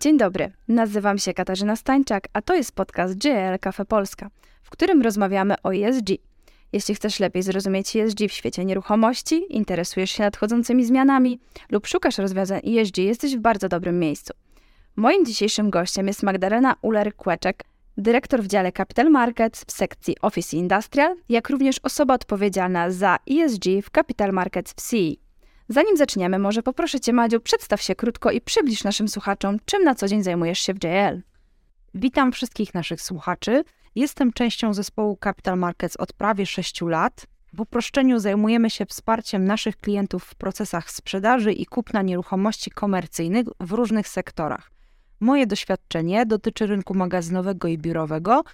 Dzień dobry, nazywam się Katarzyna Stańczak, a to jest podcast JL Cafe Polska, w którym rozmawiamy o ESG. Jeśli chcesz lepiej zrozumieć ESG w świecie nieruchomości, interesujesz się nadchodzącymi zmianami lub szukasz rozwiązań ESG, jesteś w bardzo dobrym miejscu. Moim dzisiejszym gościem jest Magdalena Uller-Kłeczek, dyrektor w dziale Capital Markets w sekcji Office Industrial, jak również osoba odpowiedzialna za ESG w Capital Markets w CE. Zanim zaczniemy, może poproszę Cię, Madziu, przedstaw się krótko i przybliż naszym słuchaczom, czym na co dzień zajmujesz się w JL. Witam wszystkich naszych słuchaczy. Jestem częścią zespołu Capital Markets od prawie 6 lat. W uproszczeniu zajmujemy się wsparciem naszych klientów w procesach sprzedaży i kupna nieruchomości komercyjnych w różnych sektorach. Moje doświadczenie dotyczy rynku magazynowego i biurowego.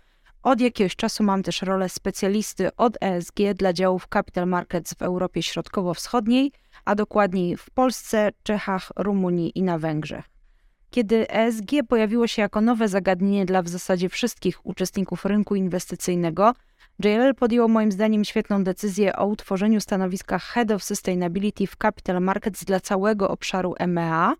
Od jakiegoś czasu mam też rolę specjalisty od ESG dla działów Capital Markets w Europie Środkowo-Wschodniej – a dokładniej w Polsce, Czechach, Rumunii i na Węgrzech. Kiedy ESG pojawiło się jako nowe zagadnienie dla w zasadzie wszystkich uczestników rynku inwestycyjnego, JLL podjął moim zdaniem świetną decyzję o utworzeniu stanowiska Head of Sustainability w Capital Markets dla całego obszaru EMEA.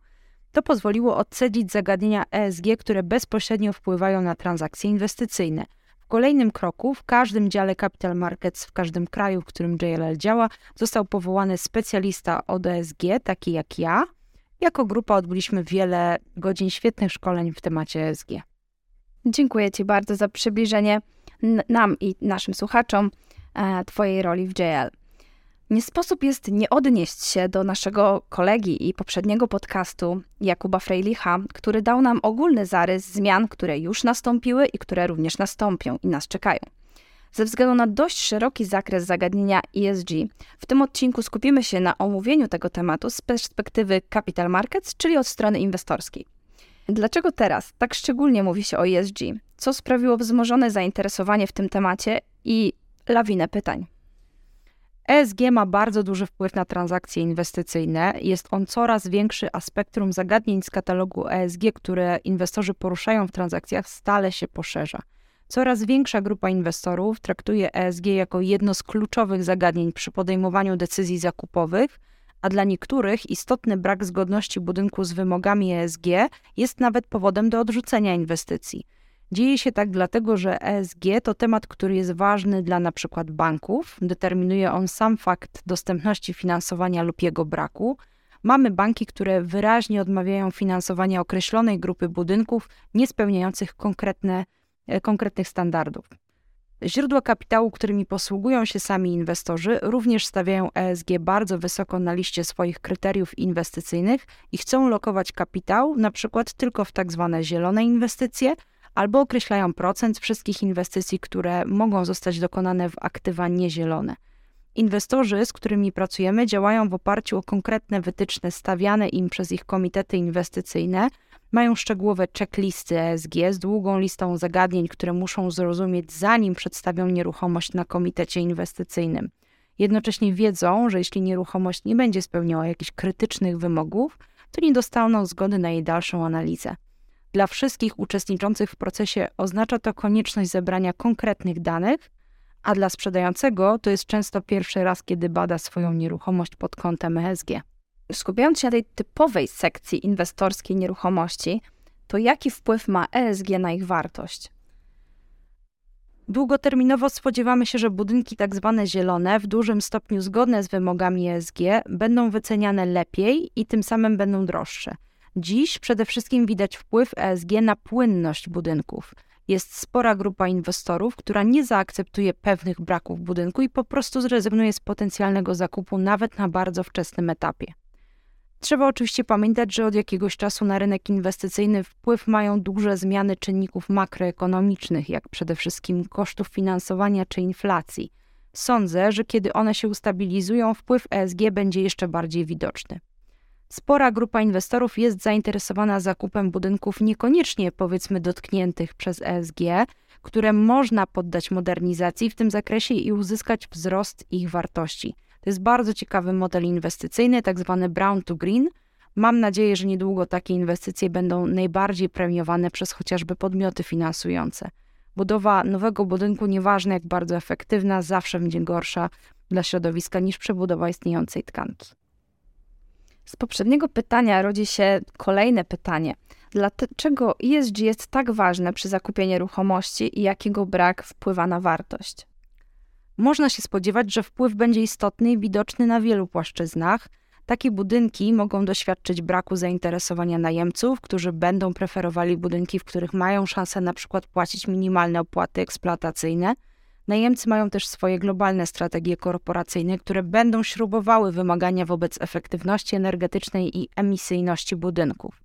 To pozwoliło odcedzić zagadnienia ESG, które bezpośrednio wpływają na transakcje inwestycyjne – w kolejnym kroku, w każdym dziale Capital Markets, w każdym kraju, w którym JLL działa, został powołany specjalista od ESG, taki jak ja. Jako grupa odbyliśmy wiele godzin świetnych szkoleń w temacie ESG. Dziękuję Ci bardzo za przybliżenie nam i naszym słuchaczom e, Twojej roli w JL. Nie sposób jest nie odnieść się do naszego kolegi i poprzedniego podcastu Jakuba Frejlicha, który dał nam ogólny zarys zmian, które już nastąpiły i które również nastąpią i nas czekają. Ze względu na dość szeroki zakres zagadnienia ESG, w tym odcinku skupimy się na omówieniu tego tematu z perspektywy capital markets, czyli od strony inwestorskiej. Dlaczego teraz tak szczególnie mówi się o ESG? Co sprawiło wzmożone zainteresowanie w tym temacie i lawinę pytań? ESG ma bardzo duży wpływ na transakcje inwestycyjne. Jest on coraz większy, a spektrum zagadnień z katalogu ESG, które inwestorzy poruszają w transakcjach, stale się poszerza. Coraz większa grupa inwestorów traktuje ESG jako jedno z kluczowych zagadnień przy podejmowaniu decyzji zakupowych, a dla niektórych istotny brak zgodności budynku z wymogami ESG jest nawet powodem do odrzucenia inwestycji. Dzieje się tak dlatego, że ESG to temat, który jest ważny dla na przykład banków. Determinuje on sam fakt dostępności finansowania lub jego braku. Mamy banki, które wyraźnie odmawiają finansowania określonej grupy budynków niespełniających konkretne, e, konkretnych standardów. Źródła kapitału, którymi posługują się sami inwestorzy, również stawiają ESG bardzo wysoko na liście swoich kryteriów inwestycyjnych i chcą lokować kapitał, na przykład tylko w tak zwane zielone inwestycje – albo określają procent wszystkich inwestycji, które mogą zostać dokonane w aktywa niezielone. Inwestorzy, z którymi pracujemy, działają w oparciu o konkretne wytyczne stawiane im przez ich komitety inwestycyjne, mają szczegółowe checklisty ESG z długą listą zagadnień, które muszą zrozumieć, zanim przedstawią nieruchomość na komitecie inwestycyjnym. Jednocześnie wiedzą, że jeśli nieruchomość nie będzie spełniała jakichś krytycznych wymogów, to nie dostaną zgody na jej dalszą analizę. Dla wszystkich uczestniczących w procesie oznacza to konieczność zebrania konkretnych danych, a dla sprzedającego to jest często pierwszy raz, kiedy bada swoją nieruchomość pod kątem ESG. Skupiając się na tej typowej sekcji inwestorskiej nieruchomości, to jaki wpływ ma ESG na ich wartość? Długoterminowo spodziewamy się, że budynki tak zwane zielone, w dużym stopniu zgodne z wymogami ESG, będą wyceniane lepiej i tym samym będą droższe. Dziś przede wszystkim widać wpływ ESG na płynność budynków. Jest spora grupa inwestorów, która nie zaakceptuje pewnych braków budynku i po prostu zrezygnuje z potencjalnego zakupu nawet na bardzo wczesnym etapie. Trzeba oczywiście pamiętać, że od jakiegoś czasu na rynek inwestycyjny wpływ mają duże zmiany czynników makroekonomicznych, jak przede wszystkim kosztów finansowania czy inflacji. Sądzę, że kiedy one się ustabilizują, wpływ ESG będzie jeszcze bardziej widoczny. Spora grupa inwestorów jest zainteresowana zakupem budynków niekoniecznie powiedzmy dotkniętych przez ESG, które można poddać modernizacji w tym zakresie i uzyskać wzrost ich wartości. To jest bardzo ciekawy model inwestycyjny, tak zwany brown to green. Mam nadzieję, że niedługo takie inwestycje będą najbardziej premiowane przez chociażby podmioty finansujące. Budowa nowego budynku, nieważne jak bardzo efektywna, zawsze będzie gorsza dla środowiska niż przebudowa istniejącej tkanki. Z poprzedniego pytania rodzi się kolejne pytanie. dlaczego ESG jest tak ważne przy zakupie nieruchomości i jakiego brak wpływa na wartość? Można się spodziewać, że wpływ będzie istotny i widoczny na wielu płaszczyznach. Takie budynki mogą doświadczyć braku zainteresowania najemców, którzy będą preferowali budynki, w których mają szansę na przykład płacić minimalne opłaty eksploatacyjne. Najemcy mają też swoje globalne strategie korporacyjne, które będą śrubowały wymagania wobec efektywności energetycznej i emisyjności budynków.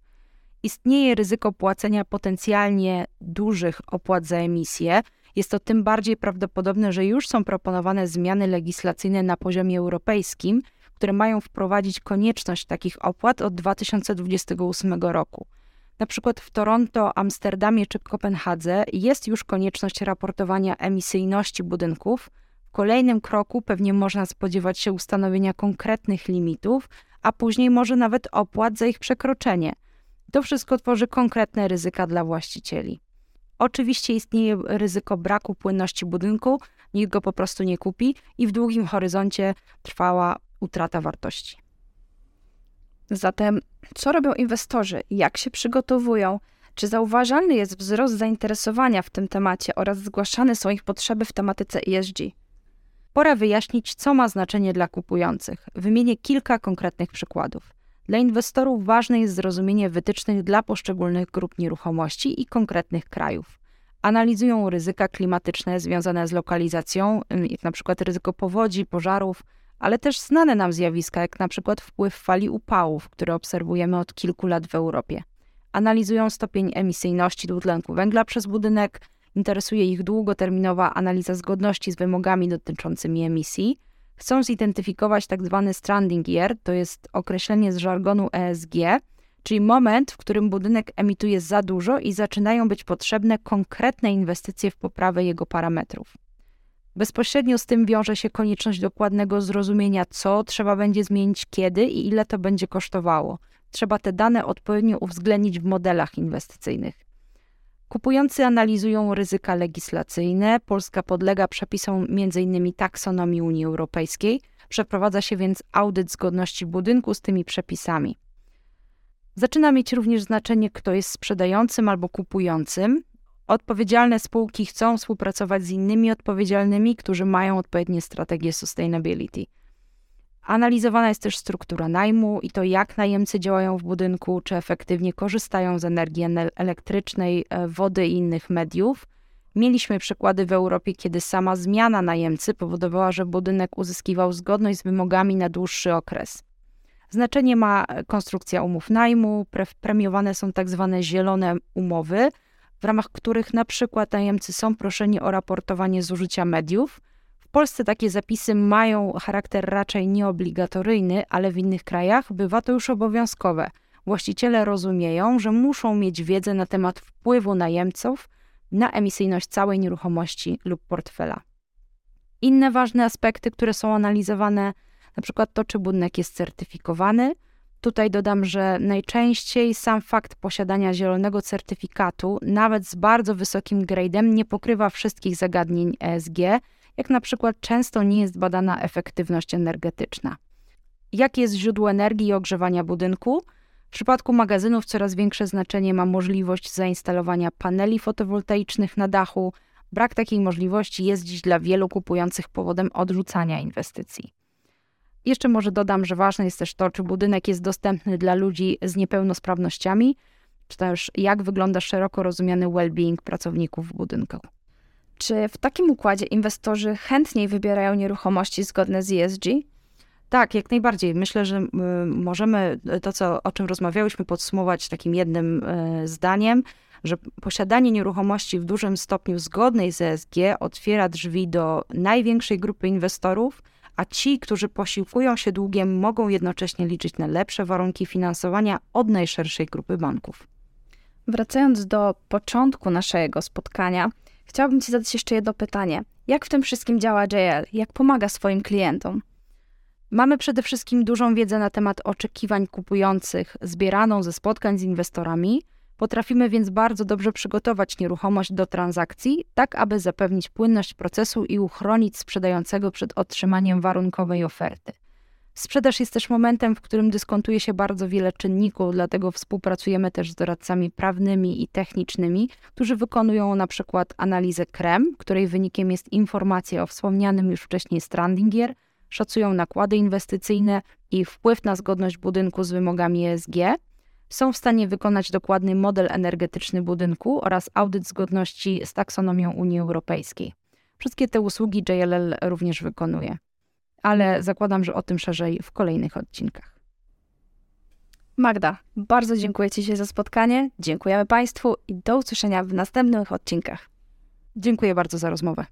Istnieje ryzyko płacenia potencjalnie dużych opłat za emisję, jest to tym bardziej prawdopodobne, że już są proponowane zmiany legislacyjne na poziomie europejskim, które mają wprowadzić konieczność takich opłat od 2028 roku. Na przykład w Toronto, Amsterdamie czy Kopenhadze jest już konieczność raportowania emisyjności budynków. W kolejnym kroku pewnie można spodziewać się ustanowienia konkretnych limitów, a później może nawet opłat za ich przekroczenie. To wszystko tworzy konkretne ryzyka dla właścicieli. Oczywiście istnieje ryzyko braku płynności budynku, nikt go po prostu nie kupi i w długim horyzoncie trwała utrata wartości. Zatem, co robią inwestorzy? Jak się przygotowują? Czy zauważalny jest wzrost zainteresowania w tym temacie oraz zgłaszane są ich potrzeby w tematyce ESG? Pora wyjaśnić, co ma znaczenie dla kupujących. Wymienię kilka konkretnych przykładów. Dla inwestorów ważne jest zrozumienie wytycznych dla poszczególnych grup nieruchomości i konkretnych krajów. Analizują ryzyka klimatyczne związane z lokalizacją, jak na przykład ryzyko powodzi, pożarów, ale też znane nam zjawiska, jak na przykład wpływ fali upałów, które obserwujemy od kilku lat w Europie. Analizują stopień emisyjności dwutlenku węgla przez budynek, interesuje ich długoterminowa analiza zgodności z wymogami dotyczącymi emisji, chcą zidentyfikować tak zwany stranding year, to jest określenie z żargonu ESG, czyli moment, w którym budynek emituje za dużo i zaczynają być potrzebne konkretne inwestycje w poprawę jego parametrów. Bezpośrednio z tym wiąże się konieczność dokładnego zrozumienia, co trzeba będzie zmienić, kiedy i ile to będzie kosztowało. Trzeba te dane odpowiednio uwzględnić w modelach inwestycyjnych. Kupujący analizują ryzyka legislacyjne. Polska podlega przepisom m.in. taksonomii Unii Europejskiej. Przeprowadza się więc audyt zgodności budynku z tymi przepisami. Zaczyna mieć również znaczenie, kto jest sprzedającym albo kupującym. Odpowiedzialne spółki chcą współpracować z innymi odpowiedzialnymi, którzy mają odpowiednie strategie sustainability. Analizowana jest też struktura najmu i to, jak najemcy działają w budynku, czy efektywnie korzystają z energii elektrycznej, e, wody i innych mediów. Mieliśmy przykłady w Europie, kiedy sama zmiana najemcy powodowała, że budynek uzyskiwał zgodność z wymogami na dłuższy okres. Znaczenie ma konstrukcja umów najmu, premiowane są tak zwane zielone umowy, w ramach których na przykład najemcy są proszeni o raportowanie zużycia mediów. W Polsce takie zapisy mają charakter raczej nieobligatoryjny, ale w innych krajach bywa to już obowiązkowe. Właściciele rozumieją, że muszą mieć wiedzę na temat wpływu najemców na emisyjność całej nieruchomości lub portfela. Inne ważne aspekty, które są analizowane, na przykład to, czy budynek jest certyfikowany, Tutaj dodam, że najczęściej sam fakt posiadania zielonego certyfikatu, nawet z bardzo wysokim gradem, nie pokrywa wszystkich zagadnień ESG, jak na przykład często nie jest badana efektywność energetyczna. Jakie jest źródło energii i ogrzewania budynku? W przypadku magazynów coraz większe znaczenie ma możliwość zainstalowania paneli fotowoltaicznych na dachu. Brak takiej możliwości jest dziś dla wielu kupujących powodem odrzucania inwestycji. Jeszcze może dodam, że ważne jest też to, czy budynek jest dostępny dla ludzi z niepełnosprawnościami, czy też jak wygląda szeroko rozumiany well-being pracowników w budynku. Czy w takim układzie inwestorzy chętniej wybierają nieruchomości zgodne z ESG? Tak, jak najbardziej. Myślę, że y, możemy to, co, o czym rozmawiałyśmy, podsumować takim jednym y, zdaniem, że posiadanie nieruchomości w dużym stopniu zgodnej z ESG otwiera drzwi do największej grupy inwestorów, a ci, którzy posiłkują się długiem, mogą jednocześnie liczyć na lepsze warunki finansowania od najszerszej grupy banków. Wracając do początku naszego spotkania, chciałabym Ci zadać jeszcze jedno pytanie. Jak w tym wszystkim działa JL? Jak pomaga swoim klientom? Mamy przede wszystkim dużą wiedzę na temat oczekiwań kupujących, zbieraną ze spotkań z inwestorami, Potrafimy więc bardzo dobrze przygotować nieruchomość do transakcji, tak aby zapewnić płynność procesu i uchronić sprzedającego przed otrzymaniem warunkowej oferty. Sprzedaż jest też momentem, w którym dyskontuje się bardzo wiele czynników, dlatego współpracujemy też z doradcami prawnymi i technicznymi, którzy wykonują na przykład analizę KREM, której wynikiem jest informacja o wspomnianym już wcześniej stranding year, szacują nakłady inwestycyjne i wpływ na zgodność budynku z wymogami ESG, są w stanie wykonać dokładny model energetyczny budynku oraz audyt zgodności z taksonomią Unii Europejskiej. Wszystkie te usługi JLL również wykonuje ale zakładam, że o tym szerzej w kolejnych odcinkach. Magda, bardzo dziękuję Ci się za spotkanie, dziękujemy Państwu i do usłyszenia w następnych odcinkach. Dziękuję bardzo za rozmowę.